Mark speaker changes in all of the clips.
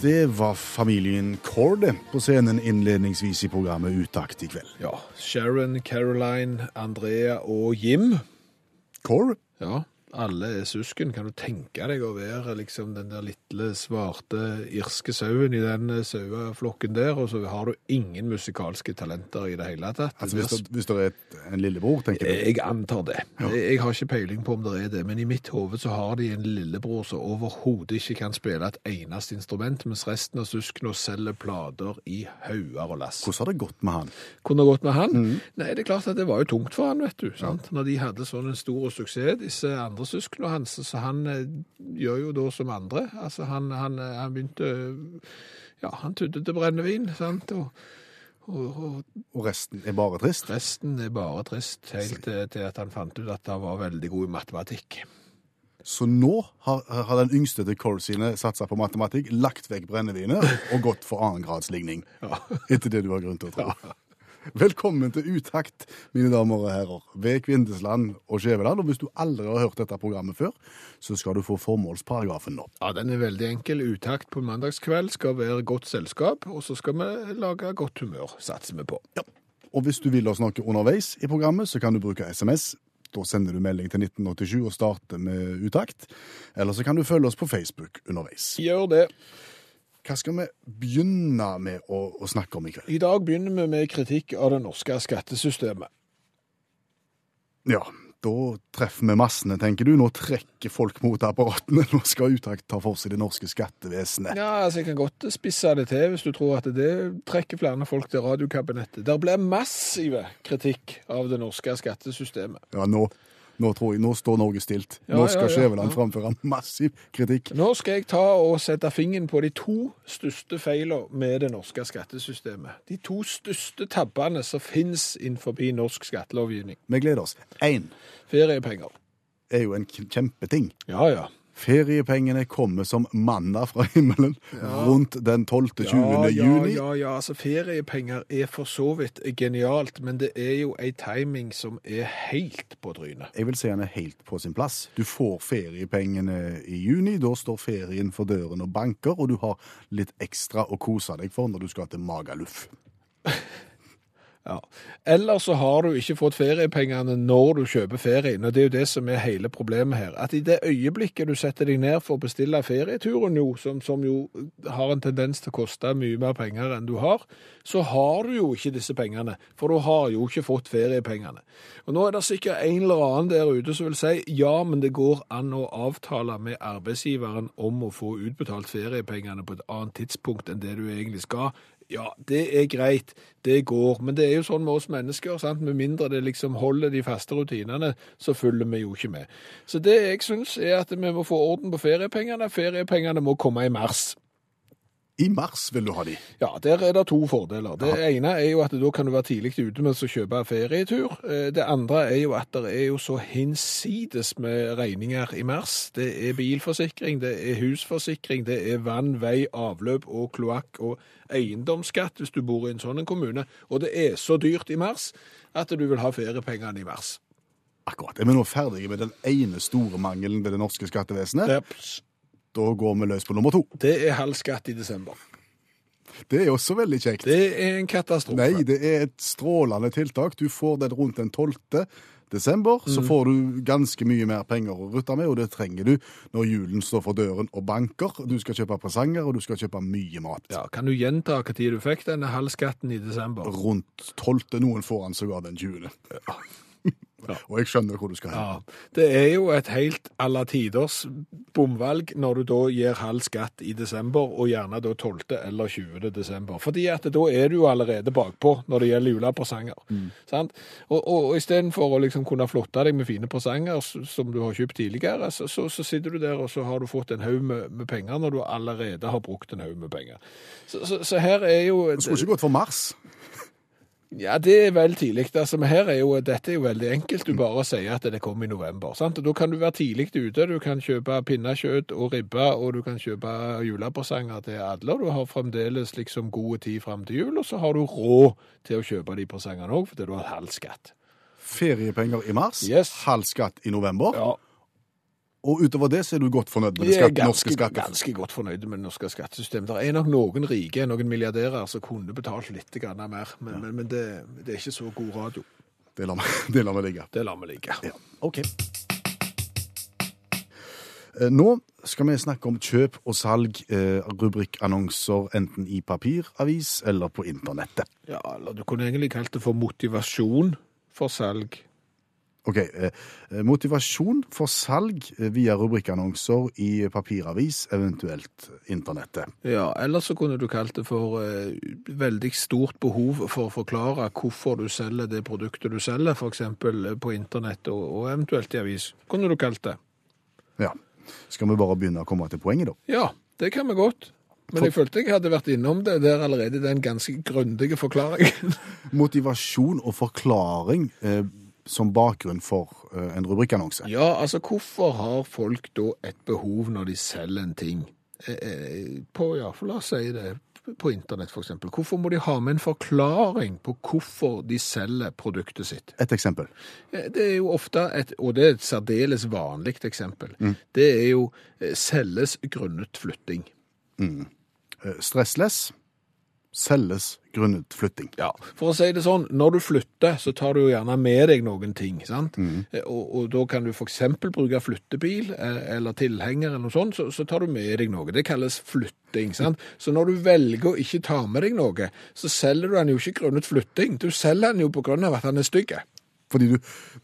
Speaker 1: Det var familien Cord på scenen innledningsvis i programmet Utakt i kveld.
Speaker 2: Ja, Sharon, Caroline, Andrea og Jim.
Speaker 1: Cord?
Speaker 2: Ja, alle er søsken. Kan du tenke deg å være liksom den der lille, svarte, irske sauen i den saueflokken der, og så har du ingen musikalske talenter i det hele tatt?
Speaker 1: Altså, hvis, det, hvis det er en lillebror, tenker du?
Speaker 2: Jeg antar det. Jeg, jeg har ikke peiling på om det er det, men i mitt hode så har de en lillebror som overhodet ikke kan spille et eneste instrument, mens resten av søsknene selger plater i hauger og lass.
Speaker 1: Hvordan har det gått med han?
Speaker 2: Kunne det gått med han? Nei, det er klart at det var jo tungt for han, vet du. sant? Når de hadde sånn en stor suksess, disse andre søsknene hans, så han eh, gjør jo da som andre. Altså, han, han, eh, han begynte Ja, han tydde til brennevin, sant, og, og, og
Speaker 1: Og resten er bare trist?
Speaker 2: resten er bare trist, helt til, at han fant ut at han var veldig god i matematikk.
Speaker 1: Så nå har, har den yngste til Cord sine satsa på matematikk, lagt vekk brennevinet og gått for annengradsligning.
Speaker 2: Ja.
Speaker 1: Etter det du har grunn til å tro. Velkommen til Utakt, mine damer og herrer, ved Kvindesland og Skjæveland. Og hvis du aldri har hørt dette programmet før, så skal du få formålsparagrafen nå.
Speaker 2: Ja, den er veldig enkel. Utakt på mandagskveld skal være godt selskap, og så skal vi lage godt humør, satser vi på. Ja.
Speaker 1: Og hvis du vil oss noe underveis i programmet, så kan du bruke SMS. Da sender du melding til 1987 og starter med Utakt. Eller så kan du følge oss på Facebook underveis.
Speaker 2: Gjør det.
Speaker 1: Hva skal vi begynne med å, å snakke om i kveld?
Speaker 2: I dag begynner vi med kritikk av det norske skattesystemet.
Speaker 1: Ja, da treffer vi massene, tenker du. Nå trekker folk mot apparatene. Nå skal Utakt ta for seg det norske skattevesenet.
Speaker 2: Ja, altså Jeg kan godt spisse det til hvis du tror at det trekker flere folk til radiokabinettet. Der blir massive kritikk av det norske skattesystemet.
Speaker 1: Ja, nå, nå jeg, nå står Norge stilt. Nå skal
Speaker 2: ja,
Speaker 1: Skjæveland framføre massiv kritikk.
Speaker 2: Nå skal jeg ta og sette fingeren på de to største feilene med det norske skattesystemet. De to største tabbene som finnes innenfor norsk skattelovgivning.
Speaker 1: Vi gleder oss. Én
Speaker 2: Feriepenger.
Speaker 1: er jo en kjempeting.
Speaker 2: Ja, ja.
Speaker 1: Feriepengene kommer som manna fra himmelen rundt den 12.-20.
Speaker 2: Ja, ja,
Speaker 1: juni.
Speaker 2: ja, ja, altså feriepenger er for så vidt genialt, men det er jo ei timing som er helt på trynet.
Speaker 1: Jeg vil si han er helt på sin plass. Du får feriepengene i juni. Da står ferien for døren og banker, og du har litt ekstra å kose deg for når du skal til Magaluf.
Speaker 2: Ja. Eller så har du ikke fått feriepengene når du kjøper ferien, og det er jo det som er hele problemet her. At i det øyeblikket du setter deg ned for å bestille ferieturen jo, som, som jo har en tendens til å koste mye mer penger enn du har, så har du jo ikke disse pengene, for du har jo ikke fått feriepengene. Og nå er det sikkert en eller annen der ute som vil si, ja, men det går an å avtale med arbeidsgiveren om å få utbetalt feriepengene på et annet tidspunkt enn det du egentlig skal. Ja, det er greit, det går, men det er jo sånn med oss mennesker, sant? med mindre det liksom holder de faste rutinene, så følger vi jo ikke med. Så det jeg synes er at vi må få orden på feriepengene. Feriepengene må komme i mars.
Speaker 1: I mars vil du ha de.
Speaker 2: Ja, der er det to fordeler. Det ene er jo at da kan du være tidlig ute med å kjøpe ferietur. Eh, Det andre er jo at det er jo så hinsides med regninger i mars. Det er bilforsikring, det er husforsikring, det er vann, vei, avløp og kloakk og eiendomsskatt hvis du bor i en sånn kommune. Og det er så dyrt i mars at du vil ha feriepengene i mars.
Speaker 1: Akkurat. Er vi nå ferdige med den ene store mangelen ved det norske skattevesenet?
Speaker 2: Jeps.
Speaker 1: Da går vi løs på nummer to.
Speaker 2: Det er halv skatt i desember.
Speaker 1: Det er også veldig kjekt.
Speaker 2: Det er en katastrofe.
Speaker 1: Nei, det er et strålende tiltak. Du får den rundt den 12. desember, så får du ganske mye mer penger å rutte med, og det trenger du når julen står for døren og banker. Du skal kjøpe presanger, og du skal kjøpe mye mat.
Speaker 2: Ja, Kan du gjenta hva tid du fikk denne halv skatten i desember?
Speaker 1: Rundt 12. Noen får han sågar den 20. Og jeg skjønner hvor du skal hen.
Speaker 2: Ja, Det er jo et helt alle tiders bomvalg når du da gir halv skatt i desember, og gjerne da 12. eller 20. desember. Fordi at da er du jo allerede bakpå når det gjelder julepresanger. sant? Og, og, og istedenfor å liksom kunne flotte deg med fine presanger som du har kjøpt tidligere, så, så, så sitter du der og så har du fått en haug med, med penger når du allerede har brukt en haug med penger. Så, så, her er jo
Speaker 1: skulle ikke gått for mars.
Speaker 2: Ja, det er vel tidlig. Altså, her er jo, dette er jo veldig enkelt. Du bare sier at det kommer i november. Sant? Og Da kan du være tidlig ute. Du kan kjøpe pinnekjøtt og ribbe, og du kan kjøpe julepresanger til alle. Og du har fremdeles liksom god tid fram til jul, og så har du råd til å kjøpe de presangene òg, fordi du har halv skatt.
Speaker 1: Feriepenger i mars,
Speaker 2: Yes.
Speaker 1: halv skatt i november.
Speaker 2: Ja,
Speaker 1: Og utover det så er du godt fornøyd med det skatt, norske
Speaker 2: ganske,
Speaker 1: skatter.
Speaker 2: ganske godt fornøyd med det norske skattesystemet. Det er nok noen rike, noen milliardærer, som kunne betalt litt grann mer, men, men, men det, det er ikke så god radio.
Speaker 1: Det lar vi- vi ligge.
Speaker 2: Det lar vi ligge.
Speaker 1: Ja, ok. Eh, Nå skal vi snakke om kjøp og salg, eh, rubrikkannonser enten i papiravis eller på internettet.
Speaker 2: Ja, eller du kunne egentlig kalt det for motivasjon for salg.
Speaker 1: Ok, eh, eh, Motivasjon for salg eh, via rubrikkannonser i papiravis, eventuelt internettet.
Speaker 2: Ja, eller så kunne du kalt det for eh, veldig stort behov for å forklare hvorfor du selger det produktet du selger, eksempel på internett og, og eventuelt i avis. Kunne du kalt det?
Speaker 1: Ja. Skal vi bare begynne å komme til poenget, da?
Speaker 2: Ja, det kan vi godt. Men jeg følte jeg hadde vært innom det der allerede, den ganske grundige forklaringen.
Speaker 1: Motivasjon og forklaring eh, som bakgrunn for eh, en rubrikkannonse.
Speaker 2: Ja, altså hvorfor har folk da et behov når de selger en ting? Eh, eh, På, ja, for la oss si det, på internett eksempel. Hvorfor må de ha med en forklaring på hvorfor de selger produktet sitt?
Speaker 1: Et eksempel.
Speaker 2: Det er jo ofte et, og det er et særdeles vanlig eksempel, det er jo selges grunnet flytting.
Speaker 1: Mm. Stressless selges grunnet flytting.
Speaker 2: Ja, for å si det sånn, når du flytter, så tar du jo gjerne med deg noen ting, sant? Mm. Og, og da kan du eksempel bruke flyttebil eh, eller tilhenger eller noe sånt, så, så tar du med deg noe. Det kalles flytting, sant? Så når du velger å ikke ta med deg noe, så selger du den jo ikke grunnet flytting. Du selger den jo på grunn av at den er stygge.
Speaker 1: Fordi du,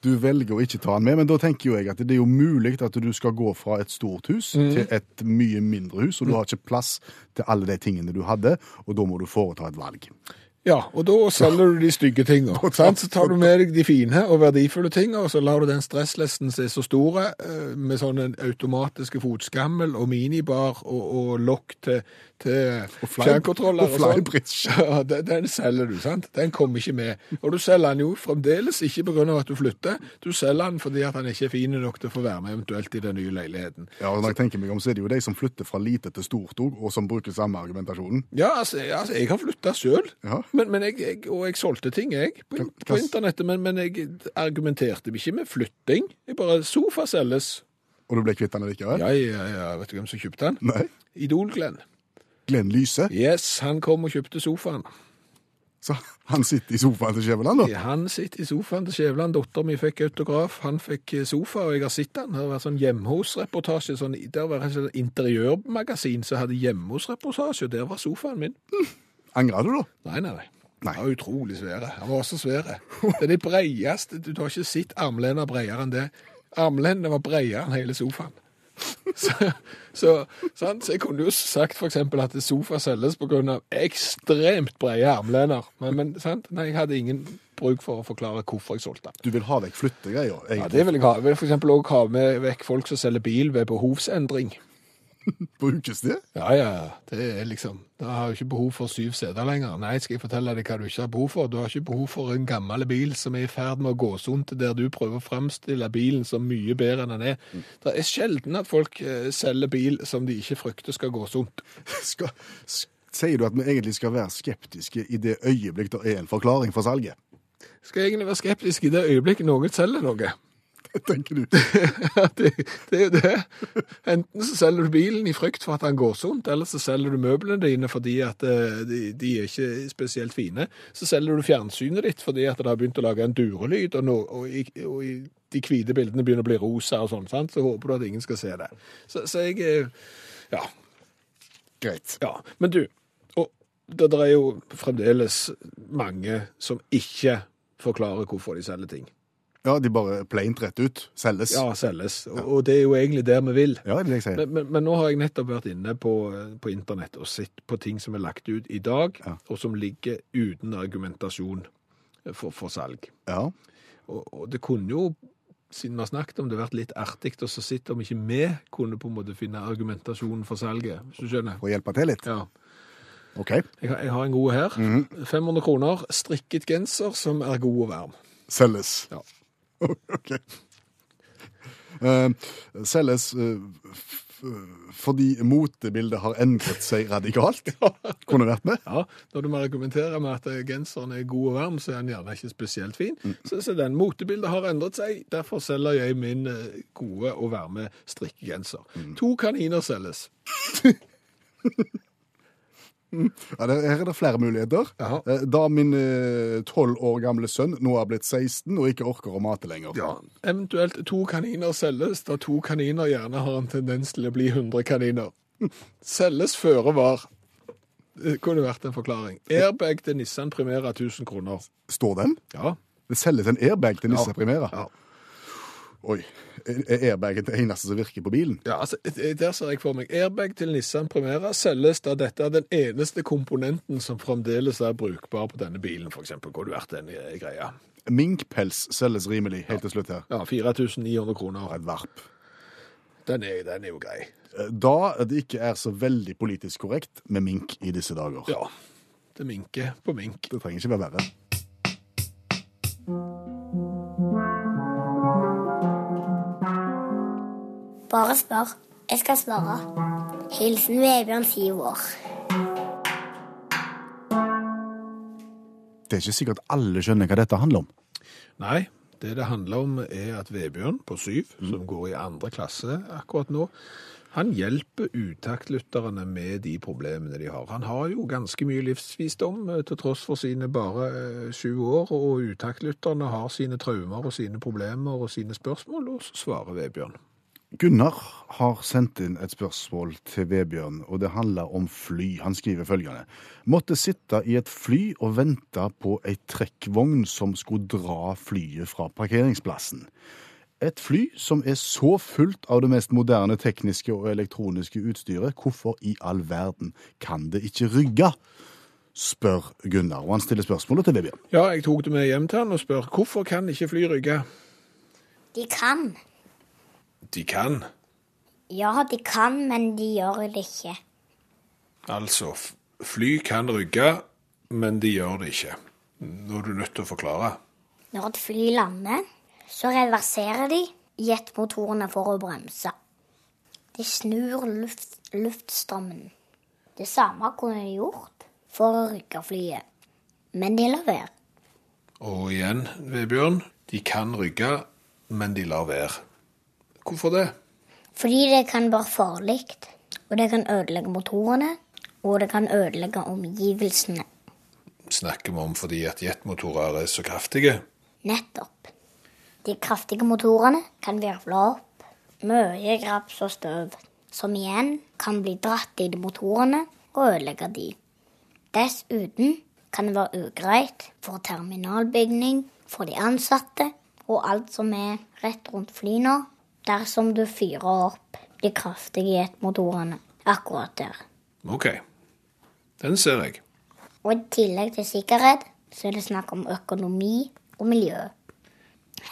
Speaker 1: du velger å ikke ta den med, men da tenker jo jeg at det er jo mulig at du skal gå fra et stort hus til et mye mindre hus, og du har ikke plass til alle de tingene du hadde, og da må du foreta et valg.
Speaker 2: Ja, og da selger du de stygge tingene. Så tar du med deg de fine og verdifulle tingene, og så lar du den stresslesten se så store, eh, med sånne automatiske fotskammel og minibar og, og lokk til, til fjernkontroller
Speaker 1: og
Speaker 2: og sånn.
Speaker 1: flybridge.
Speaker 2: Ja, den, den selger du, sant? Den kommer ikke med. Og du selger den jo fremdeles ikke av at du flytter. Du selger den fordi at den ikke er fin nok til å få være med eventuelt i den nye leiligheten.
Speaker 1: Ja, og når jeg tenker meg om, så er det jo de som flytter fra lite til stort òg, og som bruker samme argumentasjonen.
Speaker 2: Ja, altså, altså jeg har flytta sjøl.
Speaker 1: Ja.
Speaker 2: Men, men jeg, jeg, og jeg solgte ting, jeg, på, på internettet. Men, men jeg argumenterte ikke med flytting. Jeg bare Sofa selges.
Speaker 1: Og du ble kvitt den likevel?
Speaker 2: Ja, ja, ja, vet du hvem som kjøpte den?
Speaker 1: Nei.
Speaker 2: Idol-Glenn.
Speaker 1: Glenn Lyse.
Speaker 2: Yes, han kom og kjøpte sofaen.
Speaker 1: Så han sitter i sofaen til Skjæveland, da.
Speaker 2: Han sitter i sofaen til Skjæveland. Dattera min fikk autograf, han fikk eh, sofa, og jeg har sett den. Det har vært sånn hjemmehos-reportasje. Sånn, der var et interiørmagasin som hadde hjemme hos-reportasje, og der var sofaen min.
Speaker 1: Angrer du, da?
Speaker 2: Nei, nei, nei.
Speaker 1: Nei.
Speaker 2: Han var utrolig svære. Han var også svære. Det er de breieste. Du har ikke sett armlener bredere enn det. Armlenene var bredere enn hele sofaen. Så, så, sant? så jeg kunne jo sagt eksempel at sofa selges av ekstremt brede armlener. Men, men sant? Nei, jeg hadde ingen bruk for å forklare hvorfor jeg solgte den.
Speaker 1: Du vil ha vekk flyttegreier,
Speaker 2: Ja, det vil jeg ha. Jeg vil for eksempel ha med vekk folk som selger bil ved behovsendring.
Speaker 1: Brukes det?
Speaker 2: Ja, ja. Det er liksom Da har du ikke behov for syv seter lenger. Nei, skal jeg fortelle deg hva du ikke har behov for? Du har ikke behov for en gammel bil som er i ferd med å gå sunt, der du prøver å framstille bilen som mye bedre enn den er. Det er sjelden at folk eh, selger bil som de ikke frykter skal gå sunt.
Speaker 1: Skal, sier du at vi egentlig skal være skeptiske i det øyeblikk det er en forklaring for salget?
Speaker 2: Skal jeg egentlig være skeptisk i det øyeblikket noen selger noe?
Speaker 1: Tenker du?
Speaker 2: det, det er jo det. Enten så selger du bilen i frykt for at den går sunt, eller så selger du møblene dine fordi at eh, de, de er ikke spesielt fine. Så selger du fjernsynet ditt fordi at det har begynt å lage en durelyd, og, no, og, og, og de hvite bildene begynner å bli rosa og sånn, sant? så håper du at ingen skal se det. Så, så jeg eh, Ja.
Speaker 1: Greit.
Speaker 2: ja. Men du, og det, det er jo fremdeles mange som ikke forklarer hvorfor de selger ting.
Speaker 1: Ja, de bare plaint rett ut. Selges.
Speaker 2: Ja, selges. Og, og det er jo egentlig der vi vil.
Speaker 1: Ja, det vil jeg si.
Speaker 2: Men, men, men nå har jeg nettopp vært inne på, på internett og sett på ting som er lagt ut i dag,
Speaker 1: Ja.
Speaker 2: og som ligger uten argumentasjon for, for salg.
Speaker 1: Ja.
Speaker 2: Og, og det kunne jo, siden vi har snakket om det, vært litt artig å så sitte om ikke vi kunne på en måte finne argumentasjon for salget, hvis du skjønner.
Speaker 1: Og hjelpe til litt.
Speaker 2: Ja.
Speaker 1: OK.
Speaker 2: Jeg har, jeg har en god her.
Speaker 1: Mhm.
Speaker 2: 500 kroner, strikket genser som er god og varm.
Speaker 1: Selges.
Speaker 2: Ja.
Speaker 1: OK. Uh, selges uh, fordi motebildet har endret seg radikalt. Kunne vært med.
Speaker 2: Ja, når du må argumentere med at genseren er god og varm, så er den gjerne ikke spesielt fin.
Speaker 1: Mm.
Speaker 2: Så, så den motebildet har endret seg, derfor selger jeg min eh, gode og varme strikkegenser.
Speaker 1: Mm.
Speaker 2: To kaniner selges.
Speaker 1: Ja, det, her er det flere muligheter.
Speaker 2: Jaha.
Speaker 1: Eh, Da min tolv år gamle sønn nå har blitt 16 og ikke orker å mate lenger.
Speaker 2: Eventuelt to kaniner selges, da to kaniner gjerne har en tendens til å bli 100 kaniner. Selges føre var. Det kunne vært en forklaring. Airbag til Nissan Primera 1000 kroner.
Speaker 1: Står den?
Speaker 2: Ja.
Speaker 1: Det selges en airbag til Nissan
Speaker 2: Ja.
Speaker 1: Primera.
Speaker 2: Ja.
Speaker 1: Oi. Er airbagen det eneste som virker på bilen?
Speaker 2: Ja, altså, Der ser jeg for meg airbag til Nissan Primera selges da dette er den eneste komponenten som fremdeles er brukbar på denne bilen, f.eks. Kunne vært den eh, greia.
Speaker 1: Minkpels selges rimelig, helt til slutt her.
Speaker 2: Ja, 4900 kroner.
Speaker 1: Et varp.
Speaker 2: Den er, den er jo grei.
Speaker 1: Eh, Da det ikke er så veldig politisk korrekt med mink i disse dager.
Speaker 2: Ja. Det minker på mink.
Speaker 1: Det trenger ikke være verre.
Speaker 3: Bare spør. Jeg skal svare. Hilsen Vebjørn, syv år.
Speaker 1: Det er ikke sikkert alle skjønner hva dette handler om.
Speaker 2: Nei, det det handler om er at Vebjørn på syv, som går i andre klasse akkurat nå, han hjelper utaktlytterne med de problemene de har. Han har jo ganske mye livsvisdom eh, til tross for sine bare eh, sju år, og utaktlytterne har sine traumer og sine problemer og sine spørsmål, og så svarer Vebjørn.
Speaker 1: Gunnar har sendt inn et spørsmål til Vebjørn, og det handler om fly. Han skriver følgende. Måtte sitte i et fly og vente på ei trekkvogn som skulle dra flyet fra parkeringsplassen. Et fly som er så fullt av det mest moderne tekniske og elektroniske utstyret, hvorfor i all verden kan det ikke rygge? Spør Gunnar, og han stiller spørsmålet til Vebjørn.
Speaker 2: Ja, jeg tok det med hjem til han og spør hvorfor kan ikke fly rygge?
Speaker 3: De kan.
Speaker 2: De kan.
Speaker 3: Ja, de kan, men de gjør det ikke.
Speaker 2: Altså, fly kan rygge, men de gjør det ikke. Nå er du nødt til å forklare.
Speaker 3: Når et fly lander, så reverserer de jetmotorene for å bremse. De snur luft, luftstrømmen. Det samme kunne de gjort for å rygge flyet, men de lar være.
Speaker 2: Og igjen, Vebjørn, de kan rygge, men de lar være. Hvorfor det?
Speaker 3: Fordi det kan være farlig, og det kan ødelegge motorene, og det kan ødelegge omgivelsene.
Speaker 2: Snakker vi om fordi at jetmotorer er så kraftige?
Speaker 3: Nettopp. De kraftige motorene kan virvle opp mye graps og støv, som igjen kan bli dratt i de motorene og ødelegge de. Dessuten kan det være ugreit for terminalbygning, for de ansatte og alt som er rett rundt flyene, dersom du fyrer opp de kraftige jetmotorene akkurat der.
Speaker 2: Ok, den ser jeg.
Speaker 3: Og i tillegg til sikkerhet, så er det snakk om økonomi og miljø.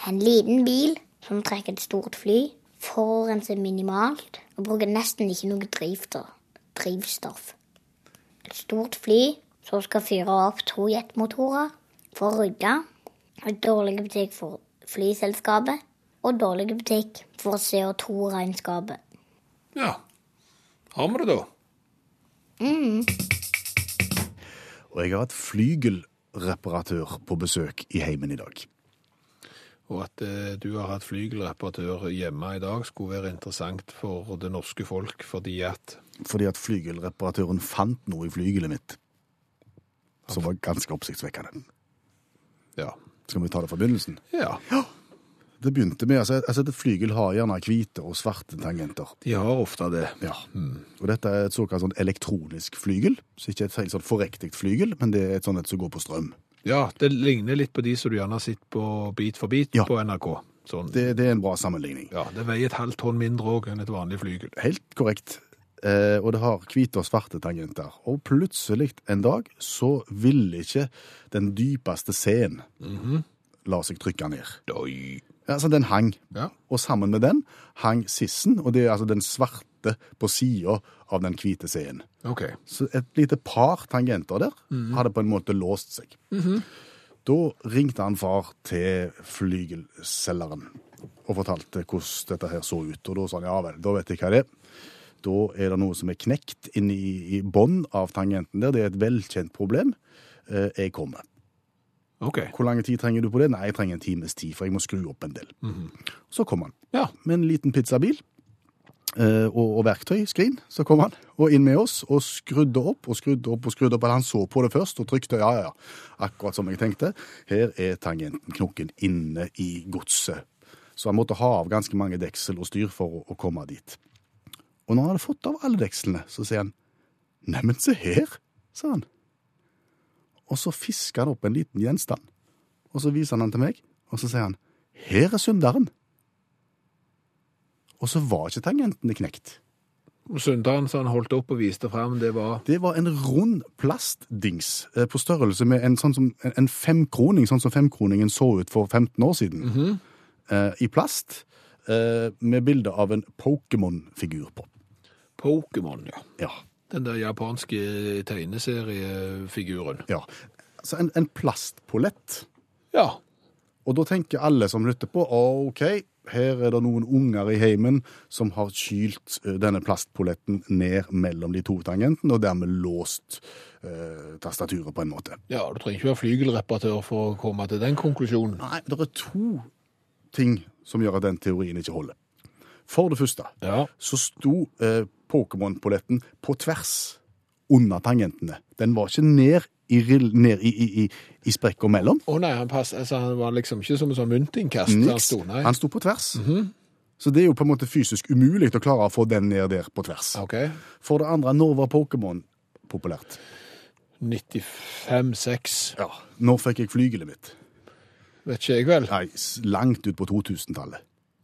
Speaker 3: En liten bil som trekker et stort fly, forurenser minimalt og bruker nesten ikke noe drivstoff. Et stort fly som skal fyre opp to jetmotorer for å rydde, er dårlig butikk for flyselskapet og dårlig butikk for CO2-regnskapet.
Speaker 2: Ja, har vi det da? Mm.
Speaker 1: Og jeg har hatt flygelreparatør på besøk i heimen i dag.
Speaker 2: Og at eh, du har hatt flygelreparatør hjemme i dag skulle være interessant for det norske folk, fordi at
Speaker 1: Fordi at flygelreparatøren fant noe i flygelet mitt som var ganske oppsiktsvekkende.
Speaker 2: Ja.
Speaker 1: Skal vi ta det fra begynnelsen?
Speaker 2: Ja,
Speaker 1: Det begynte med, altså, altså Et flygel har gjerne hvite og svarte tangenter.
Speaker 2: de har ofte det.
Speaker 1: Ja. Og dette er et såkalt sånn elektronisk flygel. Så ikke et helt sånn forriktig flygel, men det er et sånt et som går på strøm.
Speaker 2: Ja, det ligner litt på de som du gjerne har sett på Bit for bit
Speaker 1: Ja.
Speaker 2: på NRK. Sånn.
Speaker 1: Det, det er en bra sammenligning.
Speaker 2: Ja, det veier et halvt tonn mindre òg enn et vanlig flygel.
Speaker 1: Helt korrekt. Eh, og det har hvite og svarte tangenter. Og plutselig en dag så ville ikke den dypeste scenen la seg trykke ned.
Speaker 2: Oi.
Speaker 1: Altså, den hang.
Speaker 2: Ja.
Speaker 1: Og sammen med den hang sissen, og det er altså den svarte på sida av den hvite C-en.
Speaker 2: Okay.
Speaker 1: Så et lite par tangenter der hadde på en måte låst seg. Da ringte han far til flygelselgeren og fortalte hvordan dette her så ut. Og da sa han ja vel, da vet jeg hva det er. Da er det noe som er knekt inne i, i bånn av tangenten der. Det er et velkjent problem. Eh, Jeg kommer.
Speaker 2: Ok.
Speaker 1: Hvor lang tid trenger du på det? Nei, jeg trenger en times tid, for jeg må skru opp en del. Så kom han
Speaker 2: Ja.
Speaker 1: med en liten pizzabil eh, og, og verktøyskrin. Så kom han og inn med oss og skrudde opp og skrudde opp og skrudde opp. Han så på det først og trykte ja, ja, ja. Akkurat som jeg tenkte. Her er tangenten knokken inne i godset. Så han måtte ha av ganske mange deksel og styr for å, å komme dit. Og når han hadde fått av alle dekslene, så sier han Neimen, se her, sa han. Og så fisker han opp en liten gjenstand. Og så viser han den til meg, og så sier han Her er synderen. Og så var ikke tangentene knekt.
Speaker 2: Synderen som han holdt opp og viste fram, det var
Speaker 1: Det var en rund plastdings eh, på størrelse med en, sånn som, en- femkroning, sånn som femkroningen så ut for 15 år siden. eh, I plast, eh, med bilde av en Pokémon-figur på.
Speaker 2: Pokémon, ja.
Speaker 1: Ja.
Speaker 2: Den der japanske tegneseriefiguren.
Speaker 1: ja. Så en, en plastpolett.
Speaker 2: Ja.
Speaker 1: Og da tenker alle som lytter på, OK, her er det noen unger i heimen som har kylt denne plastpoletten ned mellom de to tangentene, og dermed låst eh, tastaturet på en måte.
Speaker 2: ja, du trenger ikke være flygelreparatør for å komme til den konklusjonen.
Speaker 1: Nei, det er to ting som gjør at den teorien ikke holder. For det første
Speaker 2: Ja.
Speaker 1: så sto eh, Pokémon-poletten på tvers under tangentene. Den var ikke ned i, ned i, i, i, i sprekka mellom.
Speaker 2: Å nei, han, pass, altså, han var liksom ikke som en sånn myntinnkast. Han
Speaker 1: Niks.
Speaker 2: sto.
Speaker 1: Han sto på tvers. Så det er jo på en måte fysisk umulig å klare å få den ned der på tvers.
Speaker 2: OK.
Speaker 1: For det andre, når var Pokémon populært?
Speaker 2: 95-6.
Speaker 1: Ja. Når fikk jeg flygelet mitt?
Speaker 2: Vet ikke jeg vel.
Speaker 1: Nei, langt ut på 2000-tallet.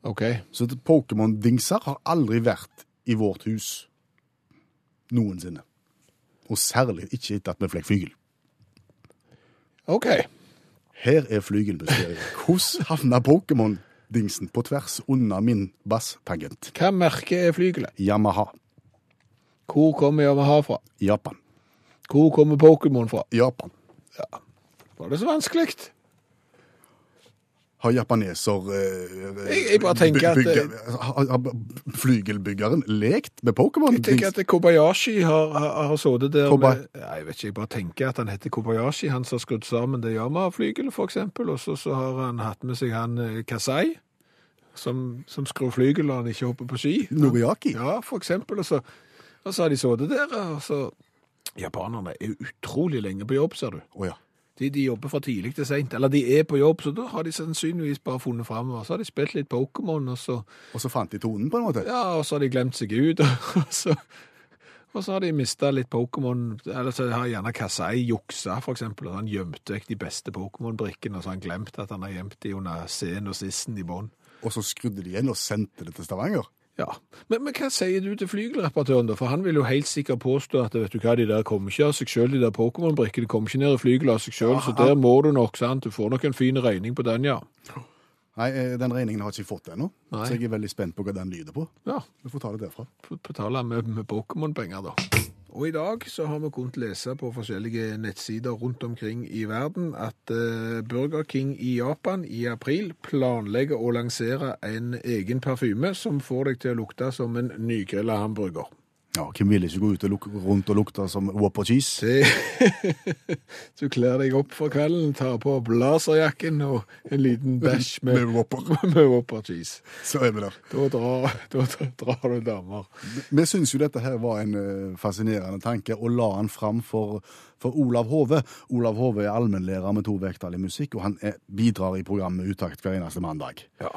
Speaker 2: OK.
Speaker 1: Så Pokémon-dingser har aldri vært i vårt hus. Noensinne. Og særlig ikke etter at vi fikk flygel.
Speaker 2: OK.
Speaker 1: Her er flygelmysteriet. Hvordan havna Pokémon-dingsen på tvers under min basstangent?
Speaker 2: Hva merke er flygelet?
Speaker 1: Yamaha.
Speaker 2: Hvor kommer Yamaha fra?
Speaker 1: Japan.
Speaker 2: Hvor kommer Pokémon fra?
Speaker 1: Japan.
Speaker 2: Var det så vanskelig?
Speaker 1: Har japaneser eh,
Speaker 2: Jeg- jeg bare tenker at-
Speaker 1: Bygge, har, har flygelbyggeren lekt med Pokémon?
Speaker 2: Jeg tenker at Kobayashi har, har, sittet der
Speaker 1: Koba-
Speaker 2: med ja, Jeg vet ikke, jeg bare tenker at han heter Kobayashi, han som har skrudd sammen det Yama-flygelet, for eksempel. Og så, så har han hatt med seg han eh, Kasai, som, som skrur flygel når han ikke hopper på ski.
Speaker 1: Noriaki?
Speaker 2: Ja, for eksempel. Og så, og så har de sittet der, og så Japanerne er utrolig lenge på jobb, ser du.
Speaker 1: Oh, ja.
Speaker 2: De, de jobber fra tidlig til seint. Eller de er på jobb, så da har de sannsynligvis bare funnet fram. Og så har de spilt litt Pokémon, og så
Speaker 1: Og så fant de tonen, på en måte?
Speaker 2: ja, og så har de glemt seg ut, og så, og så har de mista litt Pokémon. Eller så har gjerne Kasai juksa, for eksempel. og Han gjemte vekk de beste Pokémon-brikkene, og så har han glemt at han har gjemt de under C-en og sissen i bånn.
Speaker 1: Og så skrudde de igjen og sendte det til Stavanger?
Speaker 2: Ja, men, men hva sier du til flygelreparatøren da? For han vil jo helt sikkert påstå at vet du hva, de der kommer ikke av seg selv, de der Pokémon-brikkene kommer ikke ned i flygelet av seg selv, så der må du nok, sant? Du får nok en fin regning på den, ja.
Speaker 1: Nei, eh, den regningen har jeg ikke fått ennå, så jeg er veldig spent på hva den lyder på.
Speaker 2: Ja,
Speaker 1: Vi får ta det derfra.
Speaker 2: betale med, med Pokémon-penger, da. Og i dag så har vi kunnet lese på forskjellige nettsider rundt omkring i verden at eh, Burger King i Japan i april planlegger å lansere en egen parfyme som får deg til å lukte som en nygrilla hamburger.
Speaker 1: Ja, Hvem vil ikke gå ut og rundt og lukte som Whopper cheese?
Speaker 2: Du kler deg opp for kvelden, tar på blazerjakken og en liten bæsj med,
Speaker 1: Med Whopper.
Speaker 2: med Whopper cheese.
Speaker 1: Så er vi der.
Speaker 2: Da drar, da drar du damer.
Speaker 1: Vi syns jo dette her var en eh, fascinerende tanke, og la han fram for, for Olav Hove. Olav Hove er allmennlærer med to vekttall i musikk, og han er, bidrar i programmet Utakt hver eneste mandag.
Speaker 2: Ja.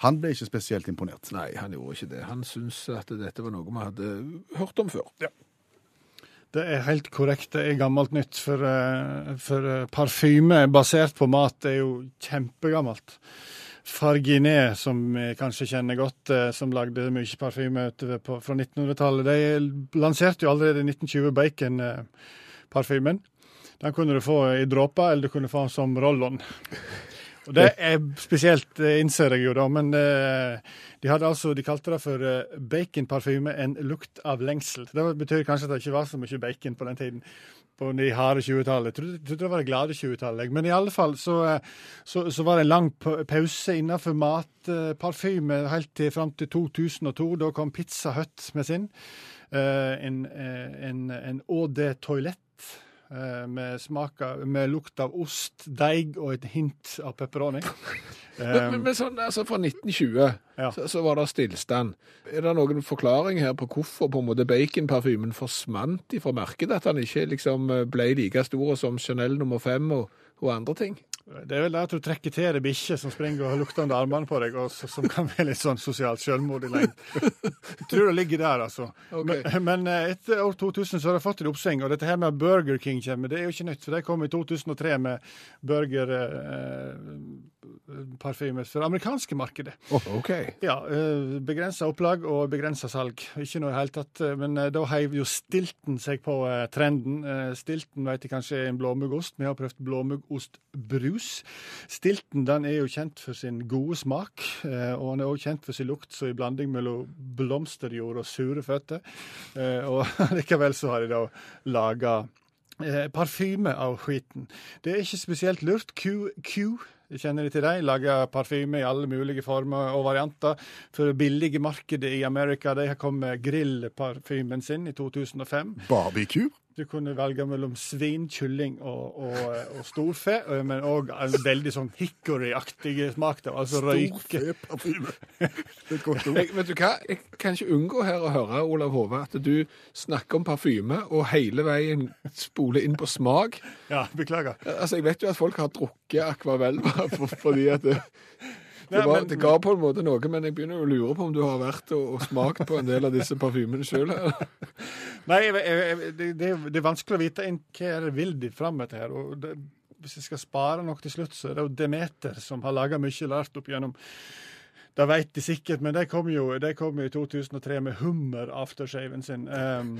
Speaker 1: Han ble ikke spesielt imponert.
Speaker 2: Nei, han gjorde ikke det. Han syntes at dette var noe vi hadde hørt om før.
Speaker 4: Det er helt korrekt. Det er gammelt nytt. For, eh, for eh, parfyme basert på mat er jo kjempegammelt. Farginé, som vi kanskje kjenner godt, eh, som lagde mye parfyme fra 1900-tallet, de lanserte jo allerede i 1920 bacon-parfymen. Den kunne du få i dråper, eller du kunne få den som roll-on. Og det er spesielt, eh, innser jeg jo da, men eh, de hadde altså, de kalte det for eh, baconparfyme, en lukt av lengsel. Det betyr kanskje at det ikke var så mye bacon på den tiden, på de harde 20-tallet. Jeg trodde, det var det glade 20-tallet. Men i alle fall så, så, så var det en lang pause innenfor matparfyme helt til fram til 2002. Da kom Pizza Hut med sin. En, en, en, en Eau Toilette. Eh, Med, smaker, med lukt av ost, deig og et hint av pepperoni.
Speaker 2: Men, men, men sånn, altså Fra 1920
Speaker 4: Ja.
Speaker 2: så, så var det stillstand. Er det noen forklaring her på hvorfor på en måte baconparfymen forsvant fra markedet? At den ikke liksom ble like stor som Chanel nummer fem og, og andre ting?
Speaker 4: Det er vel det at du trekker til deg bikkjer som springer og har luktende armene på deg, og som kan være litt sånn sosialt selvmord i lengden. Tror det ligger der, altså.
Speaker 2: Okay.
Speaker 4: Men, men eh, etter år 2000 så har det fått et oppsving, og dette her med Burger King kommer, det er jo ikke nytt. For det kom i 2003 med burgerparfyme for det amerikanske markedet.
Speaker 2: OK.
Speaker 4: Ja, begrensa opplag og begrensa salg. Ikke noe i det hele tatt. eh, Men eh, da heiv jo Stilton seg på eh, trenden. Eh, Stilton vet jeg kanskje er en blåmuggost. Vi har prøvd blåmuggostbrus. Stilton den er jo kjent for sin gode smak, eh, og han er også kjent for sin lukt, så i blanding mellom blomsterjord og sure føtter. Eh, Og likevel så har de da laga eh, parfyme av skiten. Det er ikke spesielt lurt. Q, Q Kjenner de til dem? Lager parfyme i alle mulige former og varianter. For det billige markedet i Amerika, de har kommet med grillparfymen sin i 2005.
Speaker 1: Barbecue?
Speaker 4: Du kunne velge mellom svin, kylling og, og, og storfe, eh, men òg en veldig sånn hickory-aktig smak. da, Altså røyke.
Speaker 1: Storfeparfyme.
Speaker 2: Jeg, vet du hva? Jeg kan ikke unngå her å høre, Olav Hove, at du snakker om parfyme og hele veien spoler inn på smak.
Speaker 4: Ja, beklager.
Speaker 2: Altså, Jeg vet jo at folk har drukket Aquavelva for, fordi at det, det, var, det ga på en måte noe, men jeg begynner å lure på om du har vært og, og smakt på en del av disse parfymene sjøl.
Speaker 4: Nei, jeg, jeg, det, det er- det vanskelig å vite inn hva er det vil de fram etter her. og det, Hvis jeg skal spare noe til slutt, så er det jo Demeter som har laga mye lært opp gjennom Det vet de sikkert, men de kom jo, de kom jo i 2003 med Hummer aftershaven sin. Um,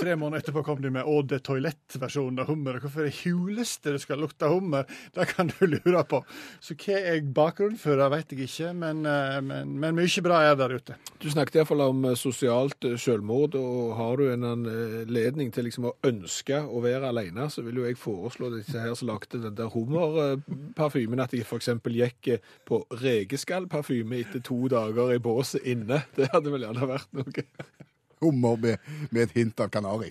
Speaker 4: tre måneder etterpå kom de med Å, det Toilette-versjonen av hummer. Hvorfor i huleste det skal lukte hummer, det kan du lure på. Så hva er bakgrunnen for det, vet jeg ikke, men, eh, men, men mye bra er der ute.
Speaker 2: Du snakket iallfall om eh, sosialt eh, selvmord, og har du en anledning til liksom å ønske å være alene, så vil jo jeg foreslå disse her som lagde den der hummerparfymen, at de f.eks. gikk på rekeskallparfyme etter to dager i båset inne. Det hadde vel gjerne vært noe.
Speaker 1: Hummer med, med et hint av kanari.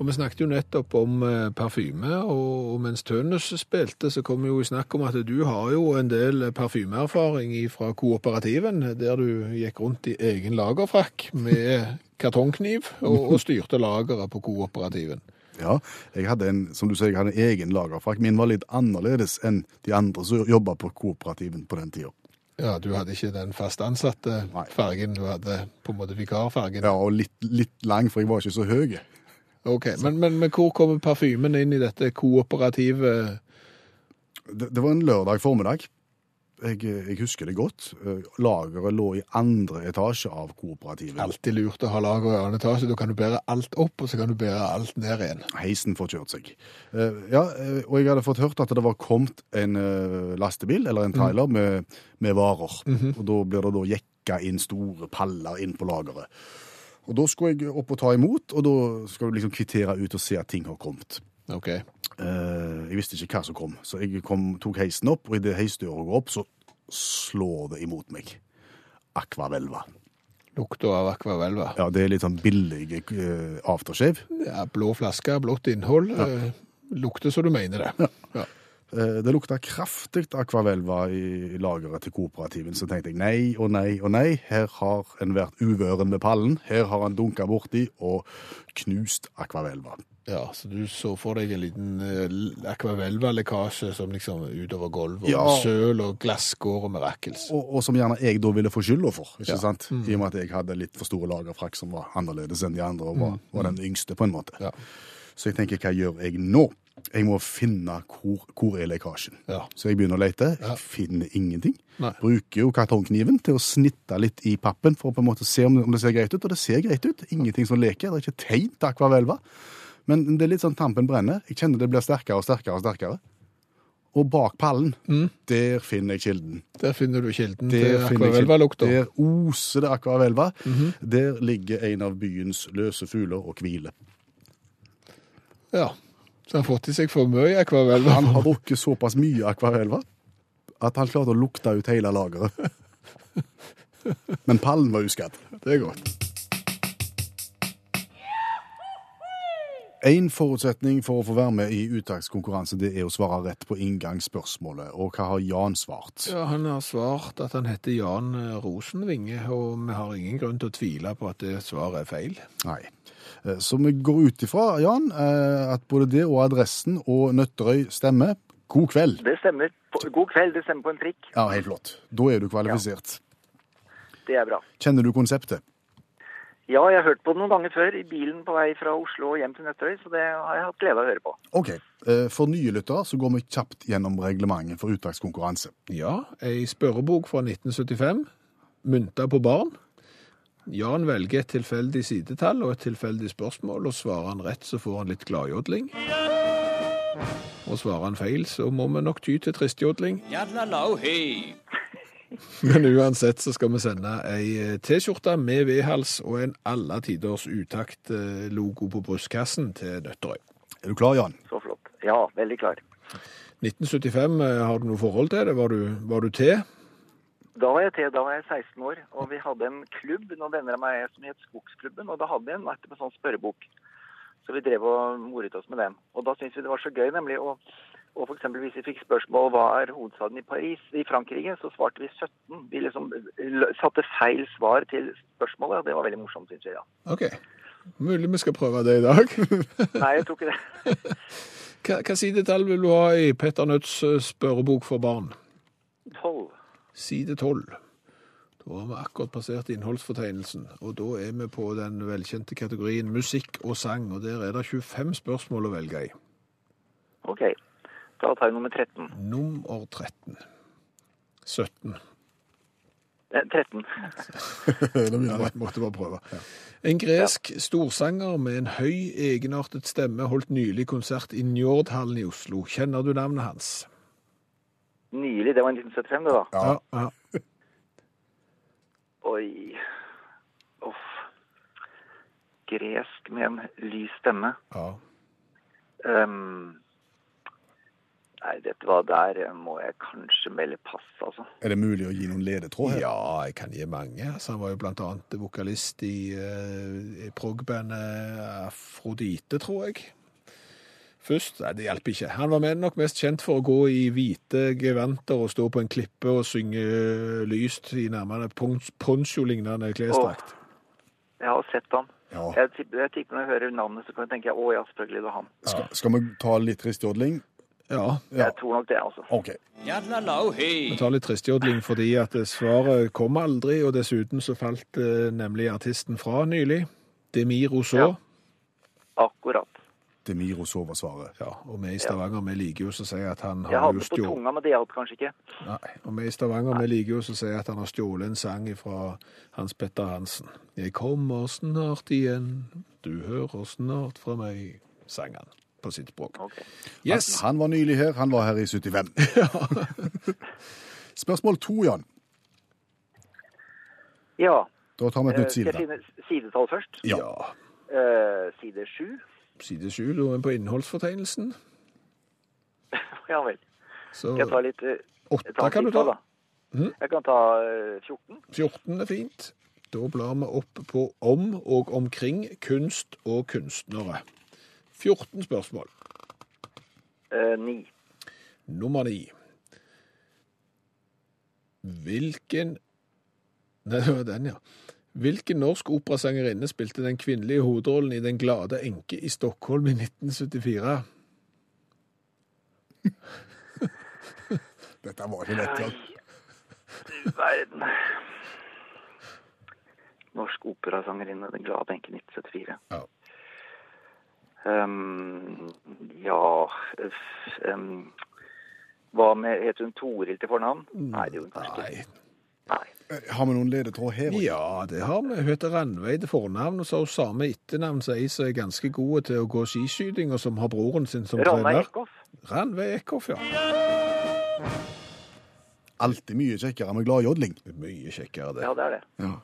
Speaker 2: Og Vi snakket jo nettopp om eh, parfyme, og, og mens Tønnes spilte, så kom jo i snakk om at du har jo en del parfymeerfaring fra kooperativen, der du gikk rundt i egen lagerfrakk med kartongkniv og, og styrte lageret på kooperativen.
Speaker 1: Ja, jeg hadde en, som du sier, jeg hadde en egen lagerfrakk. Min var litt annerledes enn de andre som jobba på kooperativen på den tida.
Speaker 2: Ja, du hadde ikke den fast ansatte
Speaker 1: Nei.
Speaker 2: fargen, du hadde på en måte vikarfargen.
Speaker 1: Ja, og litt, litt lang, for jeg var ikke så høy.
Speaker 2: Ok, men, men, men hvor kommer parfymen inn i dette kooperative
Speaker 1: Det, det var en lørdag formiddag. Jeg, jeg husker det godt. Eh, Lageret lå i andre etasje av kooperativet.
Speaker 2: Alltid lurt å ha lager i annen etasje. Da kan du bære alt opp, og så kan du bære alt ned igjen.
Speaker 1: Heisen får kjørt seg. Eh, ja, eh, og jeg hadde fått hørt at det var kommet en lastebil, eller en trailer, med, med varer. Og da blir det da jekka inn store paller inn på lageret. Og da skulle jeg opp og ta imot, og da skal du liksom kvittere ut og se at ting har kommet.
Speaker 2: Ok.
Speaker 1: Eh, jeg visste ikke hva som kom, så jeg kom, tok heisen opp, og idet heisdøra går opp, så slår det imot meg. Akvavelva.
Speaker 2: Lukta av akvavelva.
Speaker 1: Ja, det er litt sånn billig uh, aftershave.
Speaker 2: Ja, blå flaske, blått innhold. Eh, lukter så du mener det. Ja.
Speaker 1: Eh, Det lukta kraftig akvavelva i i lageret til kooperativen, så tenkte jeg nei og nei og nei. Her har en vært uvøren med pallen. Her har han dunka borti og knust akvavelva.
Speaker 2: Ja, så du så for deg en liten uh, akvavelva-lekkasje som liksom utover gulvet,
Speaker 1: Ja.
Speaker 2: søl og glasskår og mirakels.
Speaker 1: Og, og som gjerne jeg da ville få skylda for, ikke
Speaker 2: Ja.
Speaker 1: sant? I og med at jeg hadde litt for store lagerfrakk som var annerledes enn de andre, og var, var den yngste på en måte.
Speaker 2: Ja.
Speaker 1: Så jeg tenker, hva gjør jeg nå? Jeg må finne hvor, hvor er lekkasjen.
Speaker 2: Ja.
Speaker 1: Så jeg begynner å lete.
Speaker 2: Ja.
Speaker 1: Jeg finner ingenting.
Speaker 2: Nei.
Speaker 1: Bruker jo kartongkniven til å snitte litt i pappen for å på en måte se om om det ser greit ut, og det ser greit ut. Ingenting som leker. Det er ikke tegn til akvarelva. Men det er litt sånn tampen brenner. Jeg kjenner det blir sterkere og sterkere og sterkere. Og bak pallen, der finner jeg kilden.
Speaker 2: Der finner du kilden
Speaker 1: Der
Speaker 2: til
Speaker 1: finner jeg Der oser det akvarelva. Der ligger en av byens løse fugler og hviler.
Speaker 2: Ja. Så han har fått i seg for mye akvavelva?
Speaker 1: Han har drukket såpass mye akvarelva at han klarte å lukte ut hele lageret. Men pallen var uskadd.
Speaker 2: Det er godt.
Speaker 1: En forutsetning for å få være med i uttakskonkurranse, det er å svare rett på inngangsspørsmålet. Og hva har Jan svart?
Speaker 2: Ja, Han har svart at han heter Jan Rosenvinge, og vi har ingen grunn til å tvile på at det svaret er feil.
Speaker 1: Nei. Eh, Så vi går ut ifra, Jan, eh, at både det og adressen og Nøtterøy stemmer. God kveld.
Speaker 5: Det stemmer. God kveld, det stemmer på en prikk.
Speaker 1: Ja, helt flott. Da er du kvalifisert.
Speaker 5: Det er bra.
Speaker 1: Kjenner du konseptet?
Speaker 5: Ja, jeg har hørt på det noen ganger før i bilen på vei fra Oslo og hjem til Nøtterøy, så det har jeg hatt glede av å høre på.
Speaker 1: OK. Eh, For nye lyttere så går vi kjapt gjennom reglementet for uttakskonkurranse.
Speaker 2: Ja, ei spørrebok fra 1975, mynta på barn. Jan velger et tilfeldig sidetall og et tilfeldig spørsmål, og svarer han rett, så får han litt gladjodling. Og svarer han feil, så må vi nok ty til tristjodling. Men uansett så skal vi sende ei eh, T-skjorte med V-hals og en alle tiders utakt-logo på brystkassen til Nøtterøy.
Speaker 1: Er du klar, Jan?
Speaker 5: Så flott. Ja, veldig klar.
Speaker 2: 1975, eh, har du noe forhold til det? Var du, var du til?
Speaker 5: Da var jeg til, da var jeg 16 år, og vi hadde en klubb, noen venner av meg som het Skogsklubben, og da hadde vi en nettopp en sånn spørrebok. Så vi drev og moret oss med den. Og da syntes vi det var så gøy, nemlig å og for eksempel hvis vi fikk spørsmål hva er hovedstaden i Paris, i Frankrike, så svarte vi 17. Vi liksom satte feil svar til spørsmålet, og det var veldig morsomt, synes jeg. ja.
Speaker 2: Ok. Mulig vi skal prøve det i dag.
Speaker 5: Nei, jeg tror ikke det.
Speaker 2: Hva, hva sidetall vil du ha i Petter Nødts eh, spørrebok for barn?
Speaker 5: 12.
Speaker 2: Side 12. Da har vi akkurat passert innholdsfortegnelsen, og da er vi på den velkjente kategorien musikk og sang, og der er det 25 spørsmål å velge i.
Speaker 5: Ok, da tar jeg nummer 13.
Speaker 2: Nummer 13. 17.
Speaker 5: Eh, 13.
Speaker 2: Ja, jeg måtte bare prøve. En gresk storsanger med en høy, egenartet stemme holdt nylig konsert i Njordhallen i Oslo. Kjenner du navnet hans?
Speaker 5: Nylig, det var i 1975 det da.
Speaker 2: Ja. ja.
Speaker 5: Oi. Uff. Gresk med en lys stemme.
Speaker 2: ja.
Speaker 5: Ehm, nei, dette var der må jeg kanskje melde pass, altså.
Speaker 1: Er det mulig å gi noen ledetråd her?
Speaker 2: Ja, jeg kan gi mange. Altså, han var jo blant annet vokalist i, uh, i prog-bandet Afrodite, tror jeg. Først, nei, det hjalp ikke. Han var med nok mest kjent for å gå i hvite gevanter og stå på en klippe og synge lyst i nærmere poncho-lignende klesdrakt.
Speaker 5: Jeg har sett han.
Speaker 1: Ja.
Speaker 5: Jeg jeg tipper når jeg hører navnet, så kan jeg tenke, å ja, selvfølgelig det var han.
Speaker 1: Skal, skal vi ta litt tristjodling?
Speaker 2: Ja,
Speaker 1: Ja.
Speaker 5: Jeg tror nok det, altså.
Speaker 1: OK.
Speaker 2: vi tar litt tristjodling fordi at svaret kom aldri, og dessuten så falt eh, nemlig artisten fra nylig. Demi Rousseau.
Speaker 5: Ja. Akkurat.
Speaker 1: Demir Rousseau var svaret.
Speaker 2: Ja, og vi i Stavanger vi liker jo så å si at han
Speaker 5: Jeg
Speaker 2: har
Speaker 5: hadde
Speaker 2: jo
Speaker 5: det på tunga, men det hjalp kanskje ikke.
Speaker 2: Nei, og vi i Stavanger vi liker jo å si at han har stjålet en sang fra Hans Petter Hansen. Jeg kommer snart igjen, du hører snart fra meg, sang han på sitt språk.
Speaker 5: Okay.
Speaker 2: Yes!
Speaker 1: Han var nylig her, han var her i 75. Spørsmål to, Jan.
Speaker 5: Ja,
Speaker 1: Da tar vi et
Speaker 5: nytt
Speaker 1: nytt
Speaker 5: skal jeg finne sidetall først?
Speaker 1: Ja.
Speaker 5: Uh, side 7.
Speaker 2: Side 7, da er vi på innholdsfortegnelsen.
Speaker 5: Ja vel.
Speaker 2: Så
Speaker 5: Skal jeg ta litt... eh,
Speaker 2: åtte kan du ta.
Speaker 5: da?
Speaker 2: Mm.
Speaker 5: Jeg kan ta eh, 14.
Speaker 2: 14 er fint. Da blar vi opp på om og omkring kunst og kunstnere. 14 spørsmål.
Speaker 5: Eh, 9.
Speaker 2: Nummer ni. Hvilken Nei, det var den, ja. Hvilken norsk operasangerinne spilte den kvinnelige hovedrollen i Den glade enke i Stockholm i 1974?
Speaker 1: Dette var ikke lett. Ja.
Speaker 5: Du verden. Norsk operasangerinne, Den glade enke 1974.
Speaker 1: Ja.
Speaker 5: Um, ja um, Hva med Heter hun Toril til fornavn? Nei, det gjorde hun kanskje
Speaker 2: Nei.
Speaker 5: ikke. Nei.
Speaker 1: Eh, Har vi noen ledetråd her?
Speaker 2: Ja, det har vi. Hun heter Ranveig til fornavn, og så har hun samme etternavn som ei som er ganske god til å gå skiskyting, og som har broren sin som trener.
Speaker 5: Eckhoff.
Speaker 2: Ranveig Eckhoff, ja.
Speaker 1: Alltid mye kjekkere med gladjodling.
Speaker 2: Mye kjekkere det.
Speaker 5: Ja, det er det.
Speaker 1: Ja.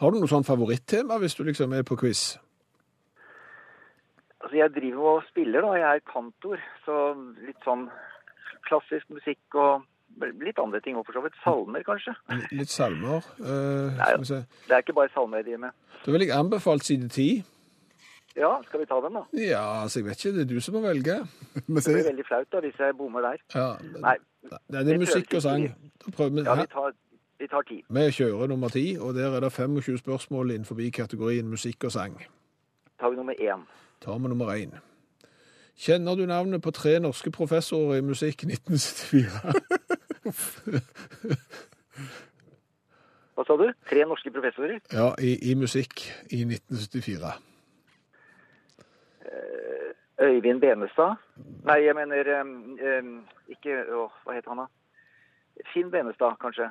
Speaker 2: Har du noe sånn favorittema hvis du liksom er på quiz?
Speaker 5: Altså, jeg driver og spiller, da. Jeg er kantor, så litt sånn klassisk musikk og litt andre ting òg, for så vidt. Salmer, kanskje.
Speaker 2: Litt salmer. Uh,
Speaker 5: Nei,
Speaker 2: skal vi se.
Speaker 5: Det er ikke bare salmer jeg driver med.
Speaker 2: Da vil jeg anbefale side 10.
Speaker 5: Ja, skal vi ta den, da?
Speaker 2: Ja, altså jeg vet ikke, det er du som må velge.
Speaker 5: Det blir veldig flaut da, hvis jeg bommer der.
Speaker 2: Ja,
Speaker 5: Nei,
Speaker 2: Nei, det er musikk og sang. Da prøver vi.
Speaker 5: ja, vi tar, vi tar ti.
Speaker 2: Vi kjører nummer 10, og der er det 25 spørsmål innenfor kategorien musikk og sang.
Speaker 5: tar vi nummer én.
Speaker 2: Tar vi nummer 1. Kjenner du navnet på tre norske professorer i musikk 1974?
Speaker 5: Hva sa du? Tre norske professorer?
Speaker 2: Ja, i, i musikk i 1974.
Speaker 5: Øyvind Benestad. Nei, jeg mener um, um, ikke å, Hva het han, da? Finn Benestad, kanskje?